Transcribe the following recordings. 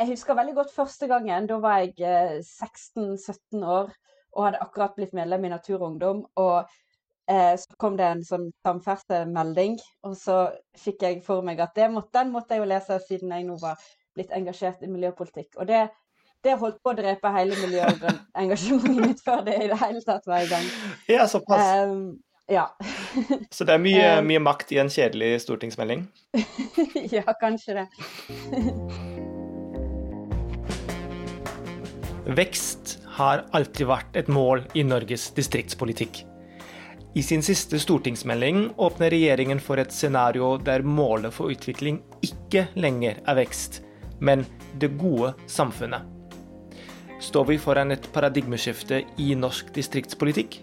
jeg husker veldig godt første gangen. Da var jeg eh, 16-17 år og hadde akkurat blitt medlem i Natur og Ungdom. Og eh, så kom det en sånn samferdselsmelding, og så fikk jeg for meg at måtte, den måtte jeg jo lese siden jeg nå var blitt engasjert i miljøpolitikk. Og det, det holdt på å drepe hele miljøengasjementet mitt før det i det hele tatt var i gang. Ja, såpass. Um, ja. Så det er mye, mye, makt i en kjedelig stortingsmelding? ja, kanskje det. Vekst har alltid vært et mål i Norges distriktspolitikk. I sin siste stortingsmelding åpner regjeringen for et scenario der målet for utvikling ikke lenger er vekst, men det gode samfunnet. Står vi foran et paradigmeskifte i norsk distriktspolitikk?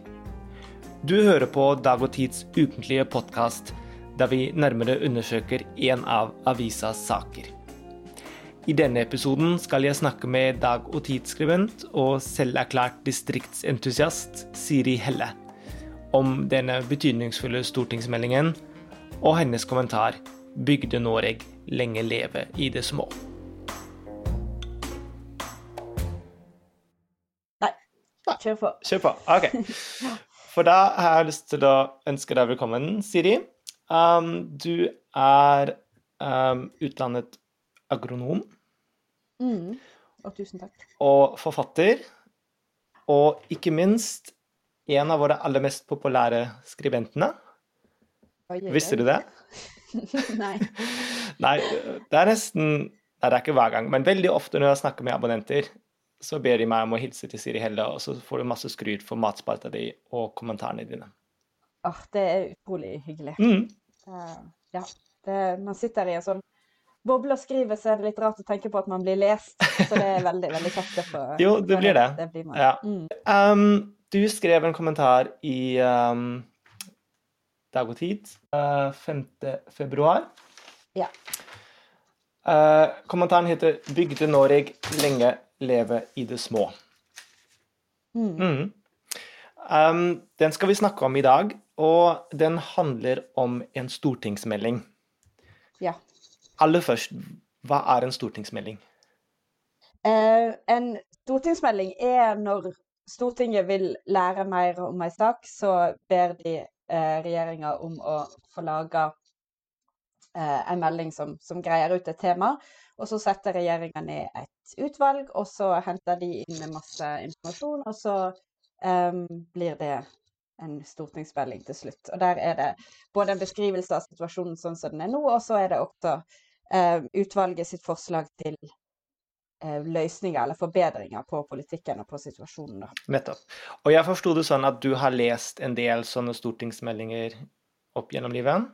Du hører på Dag og Tids ukentlige podkast, der vi nærmere undersøker en av avisas saker. I denne episoden skal jeg snakke med Dag- og Tidsskribent og selverklært distriktsentusiast Siri Helle om denne betydningsfulle stortingsmeldingen og hennes kommentar 'Bygde-Noreg lenge leve i det små'. Nei, kjør på. Kjør på. OK. For da har jeg lyst til å ønske deg velkommen, Siri. Um, du er um, utlandet agronom. Mm. Og tusen takk. Og forfatter. Og ikke minst en av våre aller mest populære skribentene. Oi, oi, Visste du det? Nei. Nei, det er nesten Nei, det er ikke hver gang, men veldig ofte når jeg snakker med abonnenter, så ber de meg om å hilse til Siri Helle, og så får du masse skryt for matspalta di og kommentarene dine. Åh, oh, det er utrolig hyggelig. Mm. Uh, ja. Det, man sitter i en sånn boble og skriver, så er det litt rart å tenke på at man blir lest. Så det er veldig veldig kjekt å Jo, det blir det. det blir ja. mm. um, du skrev en kommentar i um, Dag og Tid uh, 5. februar. Ja. Uh, kommentaren heter 'Bygde Noreg lenge leve i det små'. Mm. Mm. Um, den skal vi snakke om i dag, og den handler om en stortingsmelding. Ja. Aller først, hva er en stortingsmelding? Eh, en stortingsmelding er når Stortinget vil lære mer om en sak, så ber de eh, regjeringa om å få laga eh, en melding som, som, greier ut et tema. Og så setter regjeringa ned et utvalg, og så henter de inn masse informasjon. Og så eh, blir det en stortingsmelding til slutt. Og der er det både en beskrivelse av situasjonen sånn som den er nå, og så er det også utvalget sitt forslag til eh, løsninger eller forbedringer på politikken og på situasjonen. Da. Nettopp. Og jeg forsto det sånn at du har lest en del sånne stortingsmeldinger opp gjennom livet?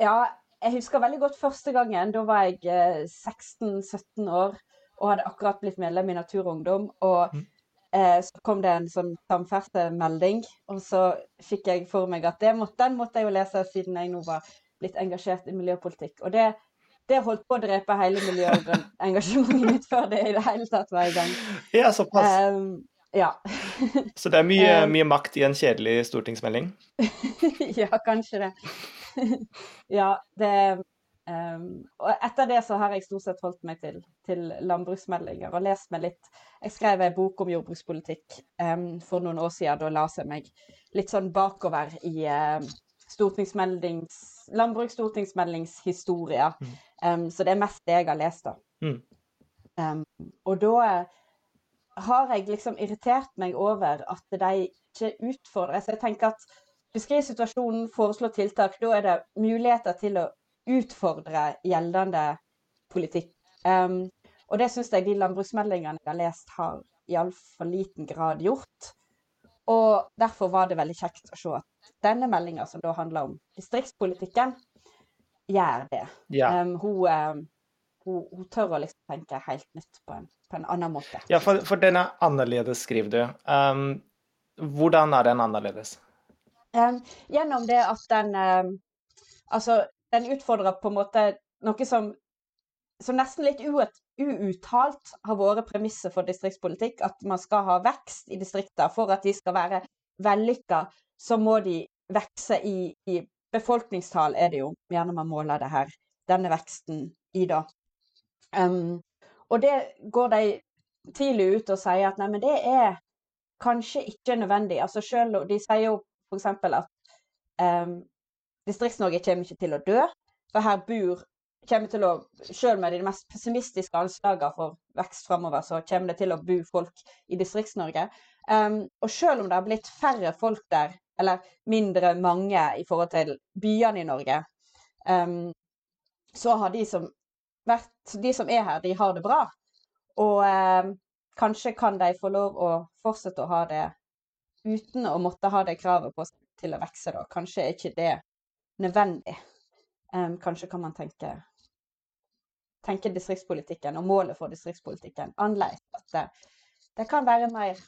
Ja, jeg husker veldig godt første gangen. Da var jeg 16-17 eh, år og hadde akkurat blitt medlem i Natur og Ungdom. Og mm. eh, så kom det en sånn samferdselsmelding, og så fikk jeg for meg at måtte, den måtte jeg jo lese siden jeg nå var blitt engasjert i miljøpolitikk. Og det, det holdt på å drepe hele miljøengasjementet mitt før det i det hele tatt var i gang. Ja, såpass. Um, ja. Så det er mye, ehm. mye, makt i en kjedelig stortingsmelding? ja, kanskje det. ja, det um, Og etter det så har jeg stort sett holdt meg til, til landbruksmeldinger og lest meg litt. Jeg skrev en bok om jordbrukspolitikk um, for noen år siden. Da la jeg meg litt sånn bakover i stortingsmeldings, landbruksstortingsmeldingshistorie. Mm. Um, så det er mest det jeg har lest, da. Mm. Um, og da har jeg liksom irritert meg over at de ikke utfordrer. Så jeg tenker at beskriv situasjonen, foreslå tiltak. Da er det muligheter til å utfordre gjeldende politikk. Um, og det syns jeg de landbruksmeldingene jeg har lest, har i altfor liten grad gjort. Og derfor var det veldig kjekt å se at denne meldinga, som da handler om distriktspolitikken, gjør det. Ja. Um, hun, um, hun, hun, tør å liksom tenke helt nytt på en, på en annen måte. Ja, for, for, den er annerledes, skriver du. Um, hvordan er den annerledes? gjennom det at den Altså, den utfordrer på en måte noe som, som nesten litt uuttalt har vært premisset for distriktspolitikk, at man skal ha vekst i distriktene for at de skal være vellykka så må de vokse i, i befolkningstall, er det jo gjerne man måler det her, denne veksten i, da. Um, og det går de tidlig ut og sier at nei, men det er kanskje ikke nødvendig. Altså selv, De sier jo f.eks. at um, Distrikts-Norge kommer ikke til å dø, for her bor kommer til å, Selv med de mest pessimistiske anslagene for vekst framover, så kommer det til å bo folk i Distrikts-Norge. Um, og selv om det har blitt færre folk der, eller mindre mange i forhold til byene i Norge, um, så har de som, vært, de som er her, de har det bra. Og um, kanskje kan de få lov å fortsette å ha det uten å måtte ha det kravet på seg til å vokse, da. Kanskje er ikke det nødvendig. Um, kanskje kan man tenke, tenke distriktspolitikken og målet for distriktspolitikken annerledes. At det, det, kan være mer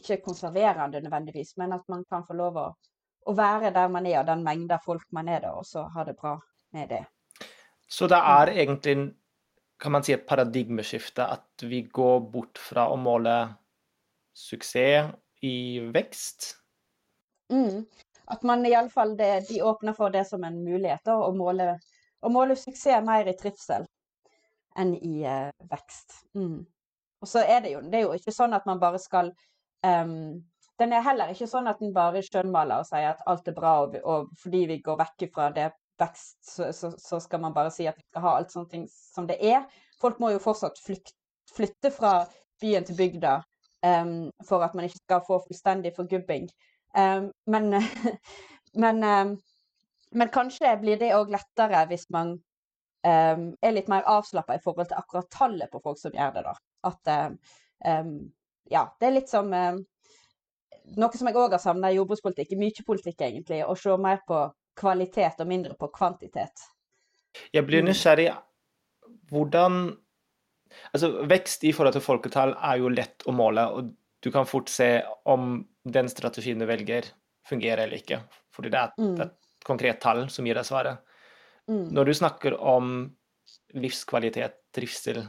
ikke konserverende nødvendigvis, men at man kan få lov å, å være der man er, og den mengda folk man er der, og så ha det bra med det. Så det er egentlig kan man si et paradigmeskifte, at vi går bort fra å måle suksess i vekst? Mm. At man iallfall de åpner for det som en mulighet, da, å måle, å måle suksess mer i trivsel enn i uh, vekst. Mm. Og så er det jo det er jo ikke sånn at man bare skal um, Den er heller ikke sånn at den bare skjønnmaler og sier at alt er bra, og, og fordi vi går vekk fra det vekst, så, så, så, skal man bare si at vi skal ha alt sånt som det er. Folk må jo fortsatt flykt, flytte fra byen til bygda um, for at man ikke skal få fullstendig forgubbing. Um, men, men, um, men, kanskje blir det òg lettere hvis man er litt mer avslappa i forhold til akkurat tallet på folk som gjør det. da. At ja, det er litt som Noe som jeg òg har savna i jordbrukspolitikk, mye politikk egentlig, å se mer på kvalitet og mindre på kvantitet. Jeg blir mm. nysgjerrig. Hvordan Altså, vekst i forhold til folketall er jo lett å måle, og du kan fort se om den strategien du velger, fungerer eller ikke. Fordi det er, mm. et konkret tall som gir deg svaret. Mm. Når du snakker om livskvalitet, trivsel,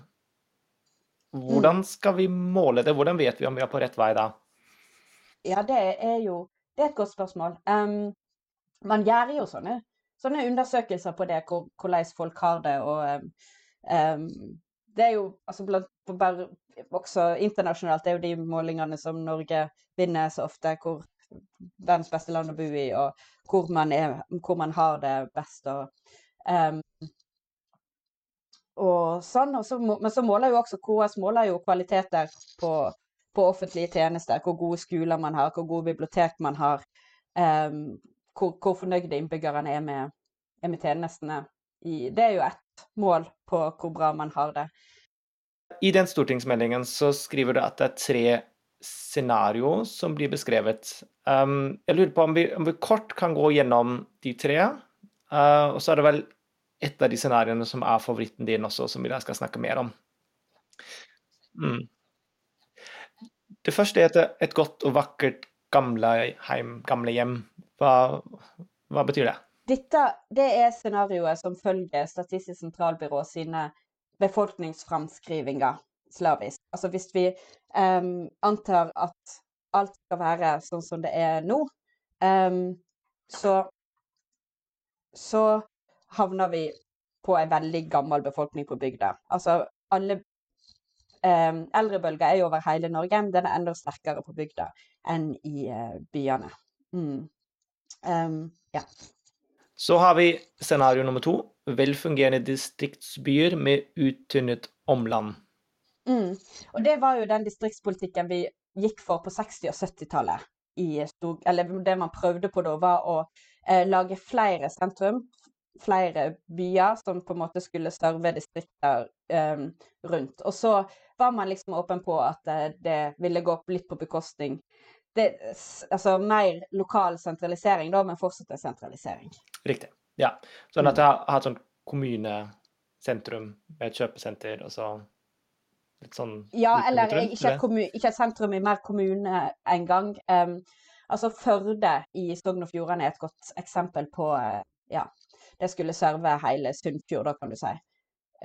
hvordan mm. skal vi måle det? Hvordan vet vi om vi er på rett vei da? Ja, det er jo det er et godt spørsmål. Um, man gjør jo sånne, sånne undersøkelser på det, hvor, hvordan folk har det. og um, det er jo altså blant, bare, også internasjonalt det er jo de målingene som Norge vinner så ofte, hvor verdens beste land å bo i, og hvor man, er, hvor man har det best. og um, og sånn, og så, Men så måler jo også KS måler jo kvaliteter på, på, offentlige tjenester. Hvor gode skoler man har, hvor gode bibliotek man har. Um, hvor, hvor, fornøyde innbyggerne er med, er med tjenestene. I, det er jo ett mål på hvor bra man har det. I den stortingsmeldingen så skriver du at det er tre scenarioer som blir beskrevet. Um, jeg lurer på om vi, om vi, kort kan gå gjennom de tre. Uh, og så er det vel et av de scenarioene som er favoritten din også, som vi skal snakke mer om. Mm. Det første er et, et godt og vakkert gamleheim, gamlehjem. Hva, hva betyr det? Dette det er scenarioet som følger Statistisk sentralbyrå sine befolkningsframskrivinger slavisk. Altså hvis vi um, antar at alt skal være sånn som det er nå, um, så, så havner vi på en veldig gammel befolkning på bygda. Altså alle um, Eldrebølger er jo over hele Norge, men den er enda sterkere på bygda enn i uh, byene. Mm. Um, ja. Så har vi scenario nummer to. Velfungerende distriktsbyer med uttynnet omland. Mm. Og det var jo den distriktspolitikken vi gikk for på 60- og 70-tallet. Eller det man prøvde på da, var å eh, lage flere sentrum, flere byer som på en måte skulle serve distrikter um, rundt. Og så var man liksom åpen på at eh, det ville gå opp litt på bekostning det, altså mer lokal sentralisering, da, men fortsatt en sentralisering. Riktig. Ja. Sånn at du har hatt sånn kommunesentrum med et kjøpesenter, og så litt sånn Ja, eller rundt, ikke, kommun, ikke, et sentrum i mer kommune engang. Um, altså Førde i Sogn og Fjordane er et godt eksempel på uh, ja, det skulle serve hele Sunnfjord, da kan du si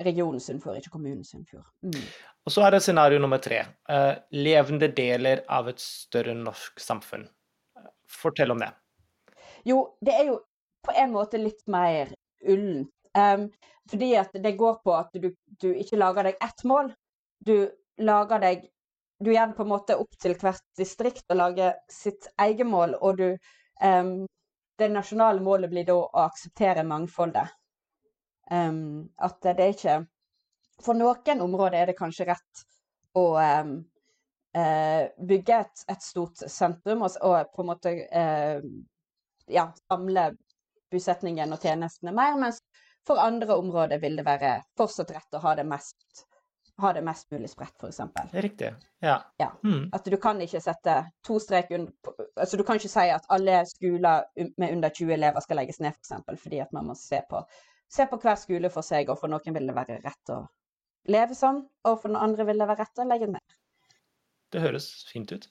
regionen Sunnfjord, ikke kommunen Sunnfjord. Mm. Og så er det scenario nummer tre. Eh, levende deler av et større norsk samfunn. Fortell om det. Jo, det er jo på en måte litt mer ullent Um, fordi at det går på at du, du ikke lager deg ett mål. Du lager deg Du gjør på en måte opp til hvert distrikt å lage sitt eget mål, og du um, Det nasjonale målet blir da å akseptere mangfoldet. Um, at det er ikke For noen områder er det kanskje rett å um, uh, bygge et, et, stort sentrum og, og på en måte uh, ja, samle bosetningen og tjenestene mer, mens for andre områder vil det være fortsatt rett å ha det mest, ha det mest mulig spredt, f.eks. Riktig. Ja. ja. Mm. At du kan ikke sette to strek under altså Du kan ikke si at alle skoler med under 20 elever skal legges ned, f.eks., for fordi at man må se på se på hver skole for seg, og for noen vil det være rett å leve sånn, og for noen andre vil det være rett å legge ned. Det høres fint ut.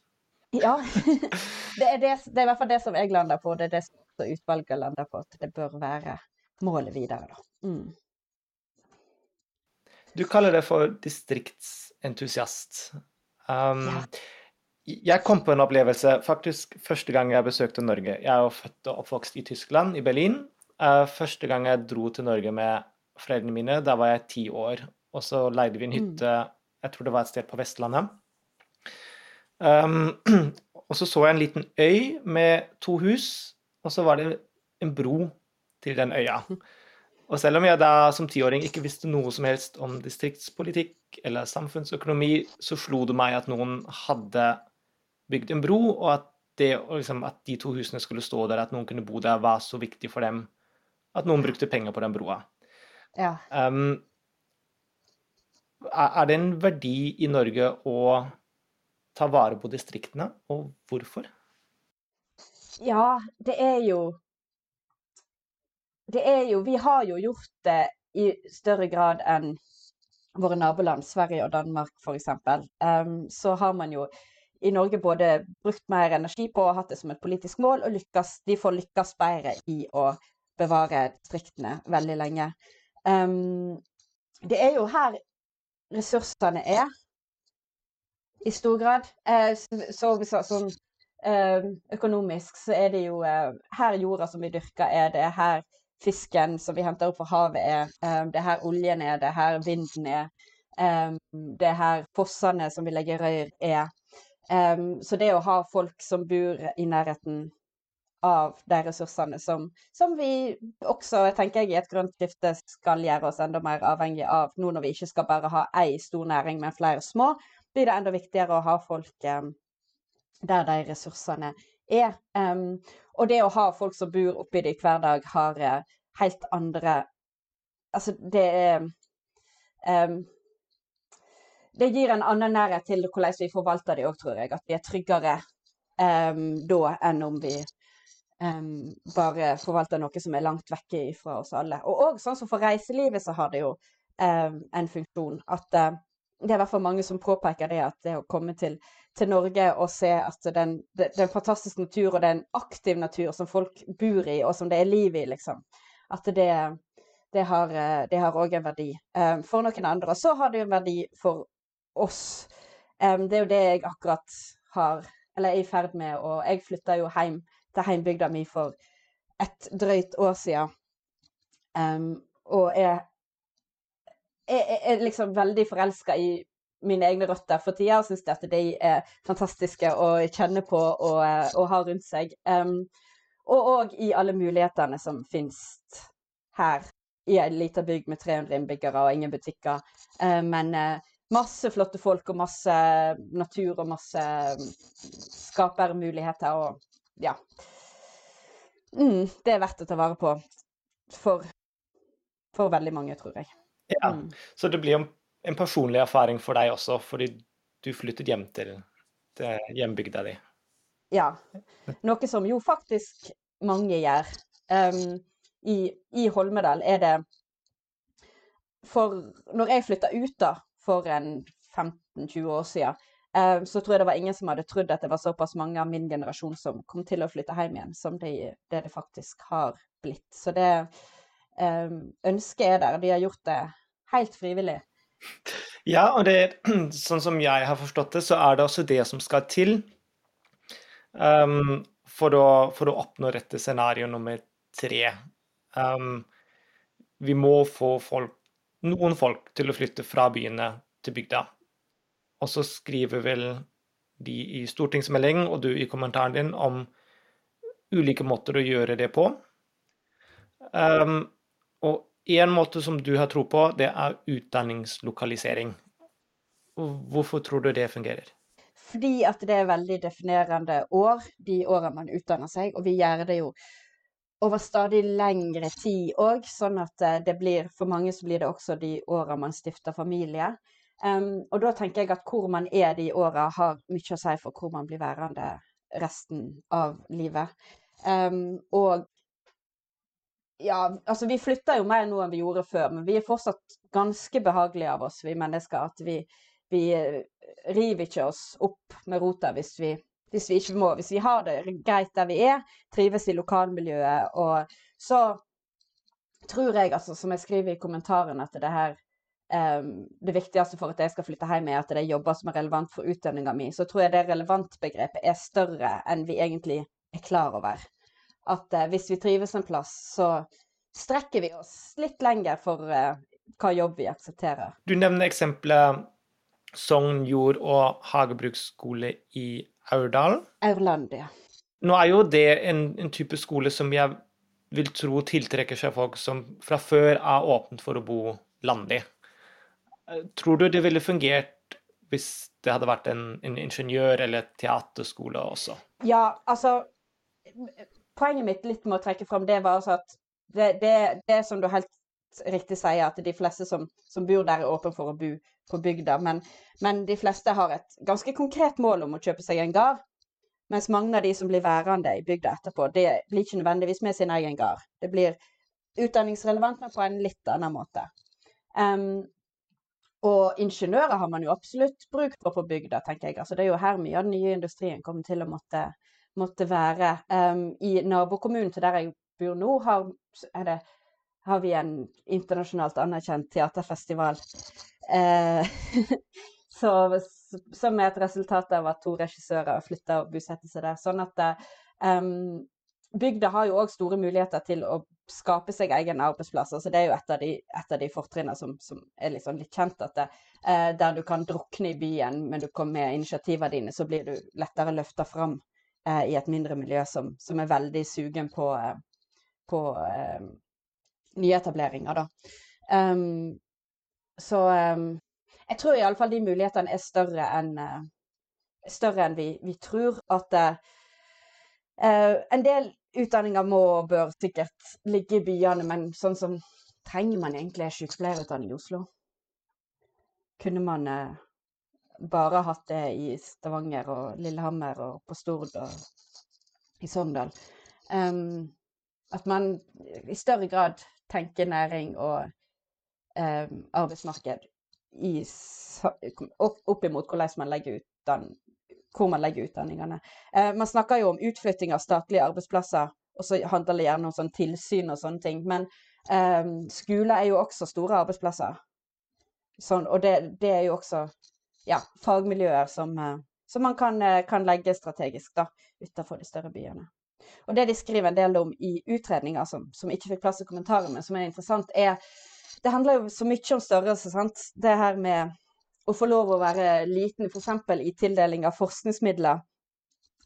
Ja. det, er det, det, er i hvert fall det som jeg lander på, det er det som utvalget lander på, at det bør være målet videre, da. Mm. Du kaller det for distriktsentusiast. Um, ja. Jeg kom på en opplevelse faktisk første gang jeg besøkte Norge. Jeg er jo født og oppvokst i Tyskland, i Berlin. Uh, første gang jeg dro til Norge med foreldrene mine, da var jeg ti år. Og så leide vi en mm. hytte, jeg tror det var et sted på Vestlandet. Um, og så så jeg en liten øy med to hus, og så var det en bro til den øya. Og selv om jeg da som tiåring ikke visste noe som helst om distriktspolitikk eller samfunnsøkonomi, så slo det meg at noen hadde bygd en bro, og at, det, liksom, at de to husene skulle stå der, at noen kunne bo der, var så viktig for dem at noen brukte penger på den broa. Ja. Um, er det en verdi i Norge å ta vare på distriktene, og hvorfor? Ja, det er jo Det er jo Vi har jo gjort det i større grad enn våre naboland, Sverige og Danmark f.eks. Um, så har man jo i Norge både brukt mer energi på og hatt det som et politisk mål, og lykkes, de får lykkes bedre i å bevare distriktene veldig lenge. Um, det er jo her ressursene er, i stor grad. Uh, så, så, sånn uh, økonomisk så er det jo uh, her jorda som vi dyrker er, det er her fisken som vi henter opp fra havet er, Um, det er her oljen er, det er her vinden er, Um, det er her fossene som vi legger røyr er. Um, så det å ha folk som bor i nærheten av de ressursene som, som, vi også, tenker jeg, i et grønt skifte skal gjøre oss enda mer avhengig av, nå når vi ikke skal bare ha ei stor næring, men flere små, blir det enda viktigere å ha folk der de ressursene er. Um, og det å ha folk som bor oppi det hver dag, har uh, helt andre Altså, det er um, Det gir en annen nærhet til hvordan vi forvalter det òg, tror jeg. At vi er tryggere da enn om vi um, bare forvalter noe som er langt vekke fra oss alle. Og òg sånn som for reiselivet så har det jo um, en funksjon at uh, det er i hvert fall mange som påpeker det at det å komme til, til Norge og se at den, det, fantastiske er natur, og det er en aktiv natur som folk bor i, og som det er liv i, liksom. At det, det har òg en verdi um, for noen andre. Og så har det jo en verdi for oss. Um, det er jo det jeg akkurat har, eller er i ferd med, og jeg flytta jo hjem til heimbygda mi for et drøyt år siden. Um, og jeg, er, er liksom veldig forelska i mine egne røtter for tida og syns at de er fantastiske å kjenne på og, og ha rundt seg. Um, og òg i alle mulighetene som finnes her i ei lita bygd med 300 innbyggere og ingen butikker. Uh, men uh, masse flotte folk og masse natur og masse skapermuligheter og ja. Mm, det er verdt å ta vare på for, for veldig mange, tror jeg. Ja, mm. Så det blir en, en, personlig erfaring for deg også, fordi du flyttet hjem til, til hjembygda di? Ja. Noe som jo faktisk mange gjør. Um, i, I Holmedal er det For når jeg flytta ut da, for en 15-20 år siden, um, så tror jeg det var ingen som hadde trodd at det var såpass mange av min generasjon som kom til å flytte hjem igjen, som det, det, det faktisk har blitt. Så det um, ønsket er der. De har gjort det helt frivillig. Ja, og det, sånn som jeg har forstått det, så er det også det som skal til um, for, å, for, å, oppnå rette scenario nummer tre. Um, vi må få folk, noen folk til å flytte fra byene til bygda. Og så skriver vel de i stortingsmelding og du i kommentaren din om ulike måter å gjøre det på. Um, én måte som du har tro på, det er utdanningslokalisering. Hvorfor tror du det fungerer? Fordi at det er veldig definerende år, de årene man utdanner seg. Og vi gjør det jo over stadig lengre tid òg, sånn at eh, det blir For mange så blir det også de årene man stifter familie. Um, og da tenker jeg at hvor man er de åra, har mye å si for hvor man blir værende resten av livet. Um, og ja, altså vi flytter jo mer nå enn vi gjorde før, men vi er fortsatt ganske behagelige av oss, vi mennesker. At vi, vi eh, river ikke oss opp med rota hvis vi, hvis vi ikke må. Hvis vi har det greit der vi er, trives i lokalmiljøet, og så tror jeg, altså, som jeg skriver i kommentaren, at det her um, det viktigste for at jeg skal flytte hjem, er at det er jobber som er relevant for utdanninga mi. Så tror jeg det relevantbegrepet er større enn vi egentlig er klar over. At uh, hvis vi trives en plass, så strekker vi oss litt lenger for uh, hva jobb vi aksepterer. Du nevner eksempelet Sogn jord- og hagebruksskole i Aurdal. Aurland, ja. Nå er jo det en, en type skole som jeg vil tro tiltrekker seg folk som fra før er åpent for å bo landlig. Tror du det ville fungert hvis det hadde vært en, en ingeniør- eller teaterskole også? Ja, altså Poenget mitt litt med å trekke fram det var altså at det, det, det som du helt riktig sier, at de fleste som, som bor der, er åpne for å bo på bygda. Men, men, de fleste har et ganske konkret mål om å kjøpe seg en gard. Mens mange av de som blir værende i bygda etterpå, det blir ikke nødvendigvis med sin egen gard. Det blir utdanningsrelevant, men på en litt annen måte. Um, og ingeniører har man jo absolutt bruk for på bygda, tenker jeg. Altså, det er jo her mye av den nye industrien kommer til å måtte, måtte være. Um, I nabokommunen til der jeg bor nå, har, det, har vi en internasjonalt anerkjent teaterfestival. Uh, så, som er et resultat av at to regissører flytta og bosetter seg der. Sånn at um, bygda har jo òg store muligheter til å skape seg egen arbeidsplass. Altså det er jo et av de, et de fortrinnene som, som, er liksom litt kjent. at det, eh, Der du kan drukne i byen, men du kommer med initiativene dine, så blir du lettere løfta fram eh, i et mindre miljø som, som er veldig sugen på, eh, på eh, nyetableringer, da. Um, så um, jeg tror iallfall de mulighetene er større enn uh, større enn vi, vi tror. At uh, en del utdanninger må og bør sikkert ligge i byene, men sånn som trenger man egentlig sykepleierutdanning i Oslo? Kunne man eh, bare hatt det i Stavanger og Lillehammer og på Stord og i Sogndal? Um, at man i større grad tenker næring og um, arbeidsmarked i, opp imot hvordan man legger utdanning hvor man legger utdanningene. Eh, man snakker jo om utflytting av statlige arbeidsplasser, og så handler det gjerne om sånn tilsyn og sånne ting. Men eh, skole er jo også store arbeidsplasser. Sånn, og det, det, er jo også ja, fagmiljøer som, eh, som man kan, eh, kan, legge strategisk da, utenfor de større byene. Og det de skriver en del om i utredninger som, som ikke fikk plass i kommentarer, men som er interessant, er Det handler jo så mye om størrelse, sant. Det her med å få lov å være liten, f.eks. i tildeling av forskningsmidler,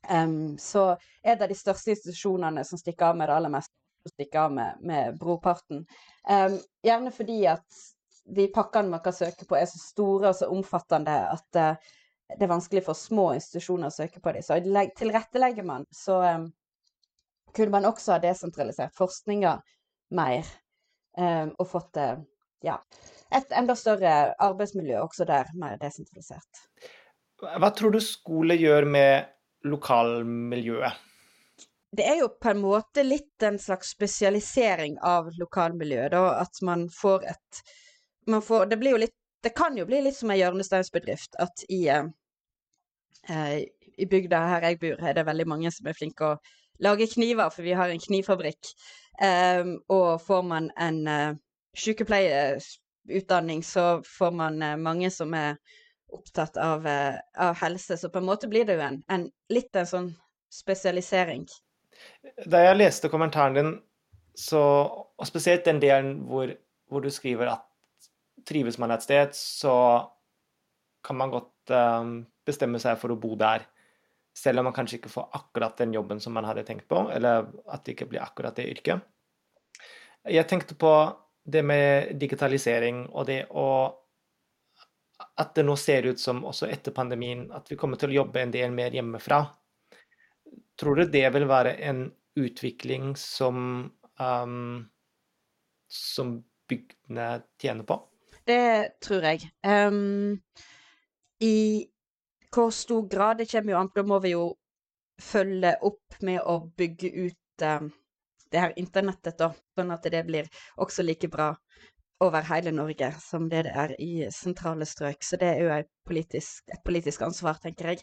um, så er det de største institusjonene som stikker av med det aller meste, som stikker av med, med brorparten. Um, gjerne fordi at de pakkene man kan søke på, er så store og så omfattende at uh, det er vanskelig for små institusjoner å søke på dem. Så tilrettelegger man, så um, kunne man også ha desentralisert forskninga mer um, og fått uh, ja, et enda større arbeidsmiljø også der, mer desentralisert. Hva tror du skole gjør med lokalmiljøet? Det er jo på en måte litt en slags spesialisering av lokalmiljøet, da. At man får et får, Det litt Det kan jo bli litt som en hjørnesteinsbedrift at i, eh, i bygda her jeg bor, er det veldig mange som er flinke å lage kniver, for vi har en knivfabrikk. Eh, og får man en eh, sykepleierutdanning, så får man uh, mange som er opptatt av, uh, av, helse. Så på en måte blir det jo en, en, litt en sånn spesialisering. Da jeg leste kommentaren din, Så, og spesielt den delen hvor, hvor, du skriver at trives man et sted, så kan man godt um, bestemme seg for å bo der. Selv om man kanskje ikke får akkurat den jobben som man hadde tenkt på, eller at det ikke blir akkurat det yrket. Jeg tenkte på det med digitalisering og det å At det nå ser ut som også etter pandemien at vi kommer til å jobbe en del mer hjemmefra. Tror du det vil være en utvikling som um, som bygdene tjener på? Det tror jeg. Um, I hvor stor grad det kommer jo an da må vi jo følge opp med å bygge ut um, det her internettet, da, sånn at det blir også like bra over hele Norge som det det er i sentrale strøk. Så det er jo politisk, et politisk ansvar, tenker jeg.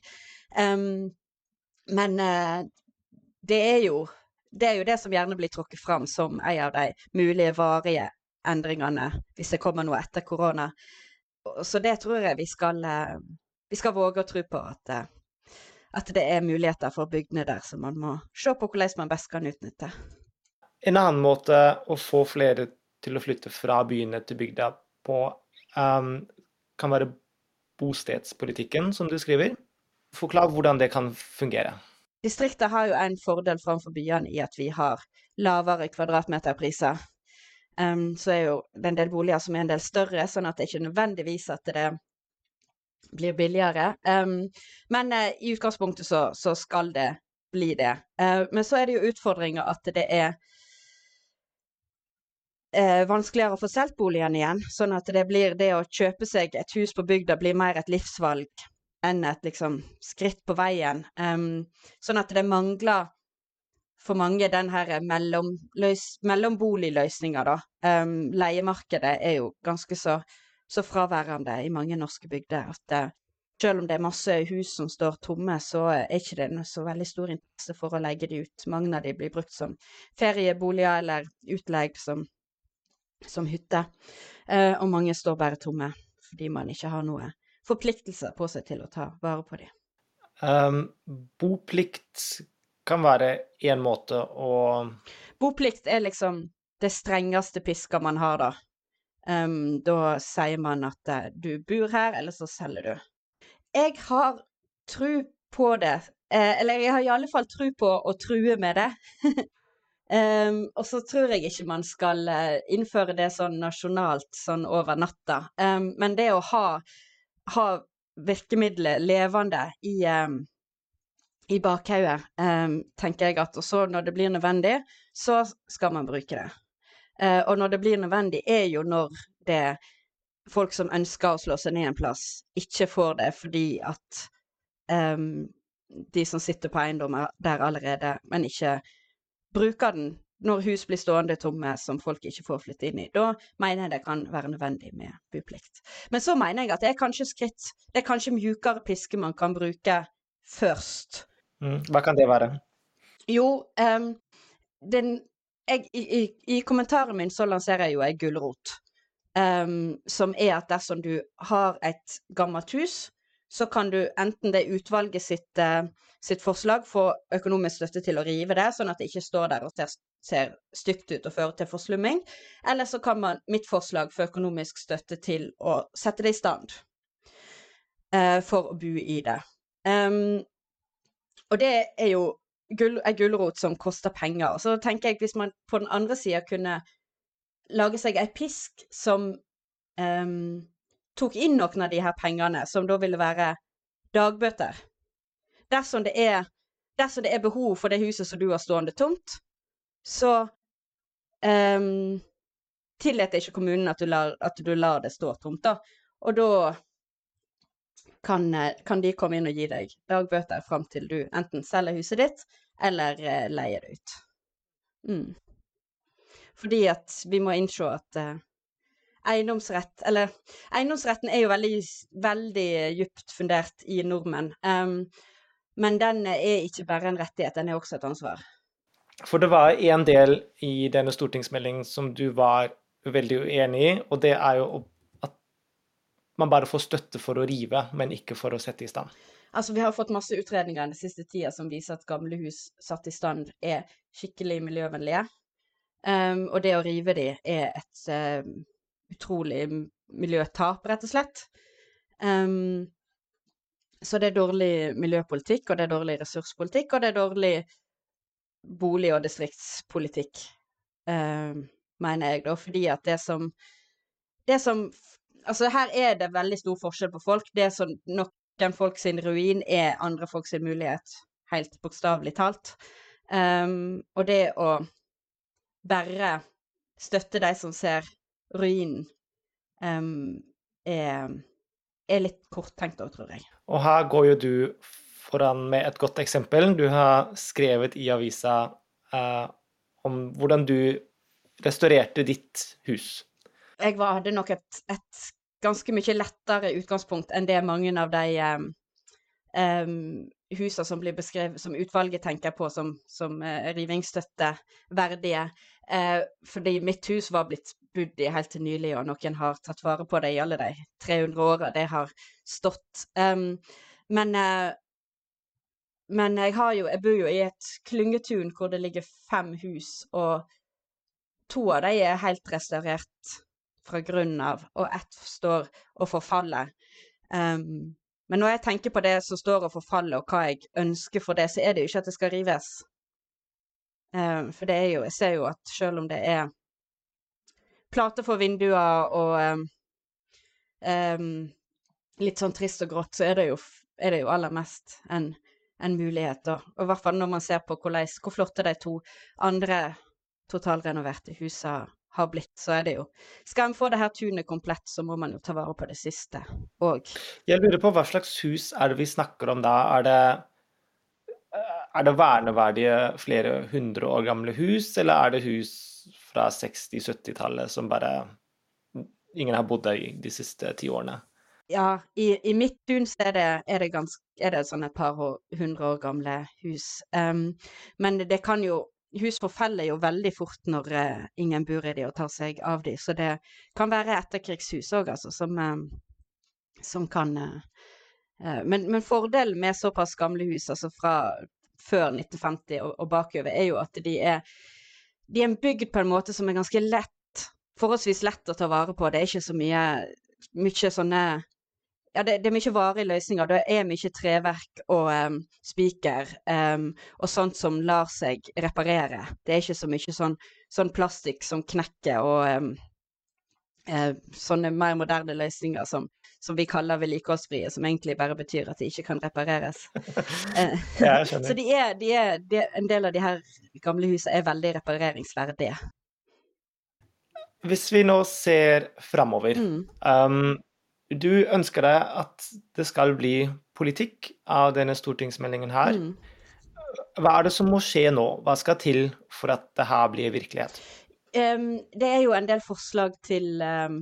Um, men uh, det er jo det er jo det som gjerne blir trukket fram som en av de mulige varige endringene hvis det kommer noe etter korona. Så det tror jeg vi skal, eh, vi skal våge å tro på at, eh, at det er muligheter for bygdene der, som man må se på hvordan man best kan utnytte. En annen måte å få flere til å flytte fra byene til bygda på, um, kan være bostedspolitikken, som du skriver. Forklar hvordan det kan fungere. Distriktet har jo en fordel framfor byene i at vi har lavere kvadratmeterpriser. Um, så er jo det en del boliger som er en del større, sånn at det ikke nødvendigvis at det blir billigere. Um, men uh, i utgangspunktet så, så, skal det bli det. Uh, men så er det jo utfordringer at det er uh, vanskeligere å få solgt boligen igjen. Sånn at det blir det å kjøpe seg et hus på bygda blir mer et livsvalg enn et liksom skritt på veien. Um, sånn at det mangler for mange den her mellomboligløsninga, da. Um, leiemarkedet er jo ganske så, så, fraværende i mange norske bygder at uh, selv om det er masse hus som står tomme, så er ikke det så veldig stor interesse for å legge de ut. Mange av de blir brukt som ferieboliger eller utleid som, som hytte. Uh, og mange står bare tomme fordi man ikke har noe forpliktelser på seg til å ta vare på dem. Um, boplikt kan være én måte å Boplikt er liksom det strengeste piska man har, da. Um, da sier man at uh, du bor her, eller så selger du. Jeg har tro på det. Eh, eller jeg har i alle fall tro på å true med det. um, og så tror jeg ikke man skal uh, innføre det sånn nasjonalt sånn over natta. Um, men det å ha ha virkemidlet levende i, i bakhauget, um, tenker jeg at. Og så når det blir nødvendig, så skal man bruke det. Uh, og når det blir nødvendig, er jo når det folk som ønsker å slå seg ned en plass, ikke får det fordi at um, de som sitter på eiendommer der allerede, men ikke bruker den når hus blir stående tomme som folk ikke får flytte inn i. Da mener jeg det kan være nødvendig med buplikt. Men så mener jeg at det er kanskje skritt Det er kanskje mjukere piske man kan bruke først. Mm, hva kan det være? Jo, um, den, jeg, i, i, i, kommentaren min så lanserer jeg jo ei gulrot. Um, som er at dersom du har et gammelt hus, så kan du enten det utvalget sitt, uh, sitt forslag få økonomisk støtte til å rive det, sånn at det ikke står der og ser ser stygt ut og fører til forslumming. Eller så kan man mitt forslag få økonomisk støtte til å sette det i stand uh, for å bo i det. Um, og det er jo ei gulrot som koster penger. Så tenker jeg hvis man på den andre sida kunne lage seg ei pisk som um, tok inn noen av de her pengene, som da ville være dagbøter. Dersom det er dersom det er behov for det huset som du har stående tomt, så um, tillater ikke kommunen at du, lar, at du lar det stå tomt, da. Og da kan, kan, de komme inn og gi deg dagbøter fram til du enten selger huset ditt eller uh, leier det ut. Mm. Fordi at vi må innse at uh, eiendomsrett Eller eiendomsretten er jo veldig, veldig djupt fundert i nordmenn. Um, men den er ikke bare en rettighet, den er også et ansvar. For det var en del i denne stortingsmeldingen som du var veldig uenig i, og det er jo at man bare får støtte for å rive, men ikke for å sette i stand. Altså, Vi har fått masse utredninger den siste tida som viser at gamle hus satt i stand er skikkelig miljøvennlige. Um, og det å rive de er et uh, utrolig miljøtap, rett og slett. Um, så det er dårlig miljøpolitikk, og det er dårlig ressurspolitikk, og det er dårlig bolig- og distriktspolitikk, uh, mener jeg, da. Fordi at det som, det som Altså, her er det veldig stor forskjell på folk. Det som noen folk sin ruin er andre folk sin mulighet, helt bokstavelig talt. Um, og det å bare støtte de som ser ruinen, um, er, er, litt korttenkt òg, tror jeg. Og her går jo du foran med et godt eksempel. Du har skrevet i avisa uh, om hvordan du restaurerte ditt hus. Jeg var, hadde nok et, et, ganske mye lettere utgangspunkt enn det mange av de um, um, husene som blir beskrevet, som utvalget tenker på som, som uh, rivingsstøtteverdige. Uh, fordi mitt hus var blitt bodd i helt til nylig, og noen har tatt vare på det i alle de 300 åra det har stått. Um, men uh, men jeg, jo, jeg bor jo i et klyngetun hvor det ligger fem hus, og to av dem er helt restaurert fra grunnen av, og ett står og forfaller. Um, men når jeg tenker på det som står og forfaller, og hva jeg ønsker for det, så er det jo ikke at det skal rives. Um, for det er jo Jeg ser jo at selv om det er plater for vinduer og um, litt sånn trist og grått, så er det jo, er det jo aller mest en en mulighet, da. Og i hvert fall når man ser på hvor flotte de to andre totalrenoverte husene har blitt, så er det jo Skal en få det her tunet komplett, så må man jo ta vare på det siste òg. Jeg lurer på hva slags hus er det vi snakker om da? Er det, er det verneverdige flere hundre år gamle hus, eller er det hus fra 60-70-tallet som bare ingen har bodd i de siste ti årene? Ja, i, i mitt tun er det, er det, ganske, er det sånn et par hundre år gamle hus. Um, men det kan jo Hus forfeller jo veldig fort når uh, ingen bor i de og tar seg av de, så det kan være etterkrigshus òg, altså, som, uh, som kan uh, men, men, fordelen med såpass gamle hus, altså fra før 1950 og, og bakover, er jo at de er, de er bygd på en måte som er ganske lett forholdsvis lett å ta vare på. Det er ikke så mye, mye sånne ja, det, det, er mye varige løsninger. Det er mye treverk og um, spiker um, og sånt som lar seg reparere. Det er ikke så mye sånn, sånn plastikk som knekker og um, uh, sånne mer moderne løsninger som, som vi kaller vedlikeholdsfrie, som egentlig bare betyr at de ikke kan repareres. ja, så de er, de er, de, en del av de her gamle husene er veldig repareringsverdige. Hvis vi nå ser framover mm. Du ønsker deg at det skal bli politikk av denne stortingsmeldingen her. Mm. Hva er det som må skje nå? Hva skal til for at det her blir virkelighet? Um, det er jo en del forslag til um,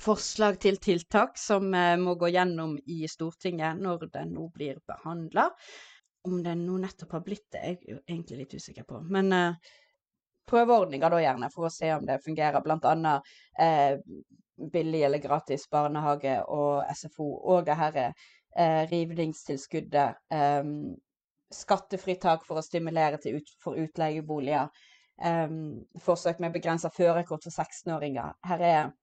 forslag til tiltak som uh, må gå gjennom i Stortinget når den nå blir behandla. Om den nå nettopp har blitt det, er jeg egentlig litt usikker på. Men uh, prøveordninger da gjerne, for å se om det fungerer. Blant annet uh, billig eller gratis barnehage og SFO, og det her eh, rivningstilskuddet, eh, skattefritak for å stimulere ut, for utleieboliger, eh, forsøk med begrensa førerkort for 16-åringer. Her er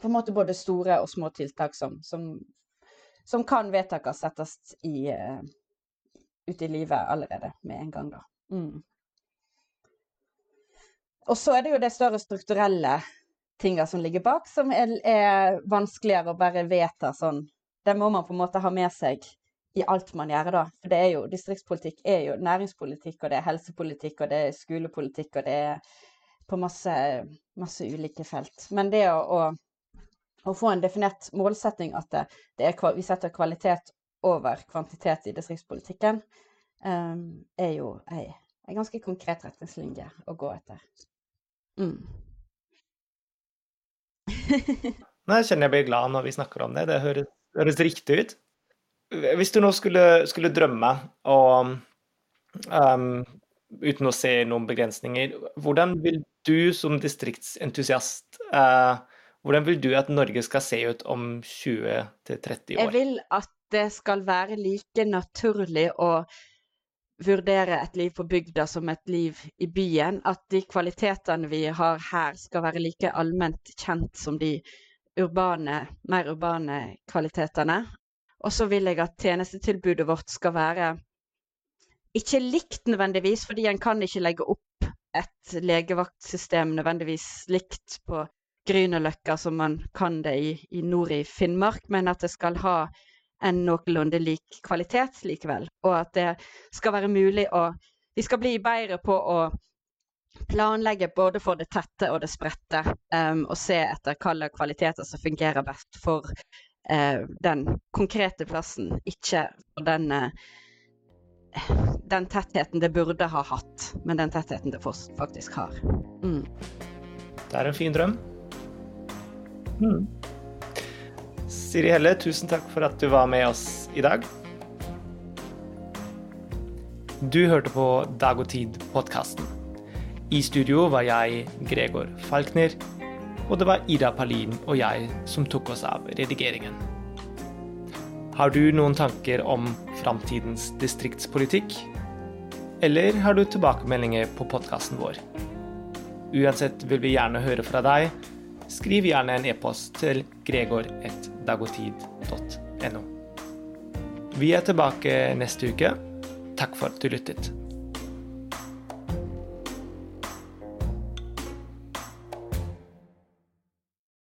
på en måte både store og små tiltak som, som, som kan vedtakes settes i, uh, ut i livet allerede med en gang, da. Mm. Og så er det jo det større strukturelle tinga som ligger bak, som er, er, vanskeligere å bare vedta sånn. Det må man på en måte ha med seg i alt man gjør, da. For det er jo distriktspolitikk er jo næringspolitikk, og det er helsepolitikk, og det er skolepolitikk, og det er på masse, masse ulike felt. Men det å, å, å, få en definert målsetting at det, det er, vi setter kvalitet over kvantitet i distriktspolitikken, um, er jo ei, ei ganske konkret retningslinje å gå etter. Mm. Nei, jeg kjenner jeg blir glad når vi snakker om det. Det høres, høres riktig ut. Hvis du nå skulle, skulle drømme, og um, uten å se noen begrensninger, hvordan vil du som distriktsentusiast uh, hvordan vil du at Norge skal se ut om 20-30 år? Jeg vil at det skal være like naturlig å vurdere et liv på bygda som et liv i byen. At de kvalitetene vi har her, skal være like allment kjent som de urbane, mer urbane kvalitetene. Og så vil jeg at tjenestetilbudet vårt skal være ikke likt nødvendigvis, fordi en kan ikke legge opp et legevaktsystem nødvendigvis likt på Grünerløkka som man kan det i, i nord i Finnmark, men at det skal ha en noenlunde lik kvalitet likevel. Og at det skal være mulig å Vi skal bli bedre på å planlegge både for det tette og det spredte, um, og se etter hvilke kvaliteter som fungerer best for uh, den konkrete plassen, ikke for den, uh, den tettheten det burde ha hatt, men den tettheten det faktisk har. Mm. Det er en fin drøm. Mm. Siri Helle, tusen takk for at du var med oss i dag. Du hørte på Dag og Tid-podkasten. I studio var jeg Gregor Falkner, og det var Ida Palin og jeg som tok oss av redigeringen. Har du noen tanker om framtidens distriktspolitikk? Eller har du tilbakemeldinger på podkasten vår? Uansett vil vi gjerne høre fra deg skriv gjerne en e-post til gregor.dagotid.no. Vi er tilbake neste uke. Takk for at du lyttet.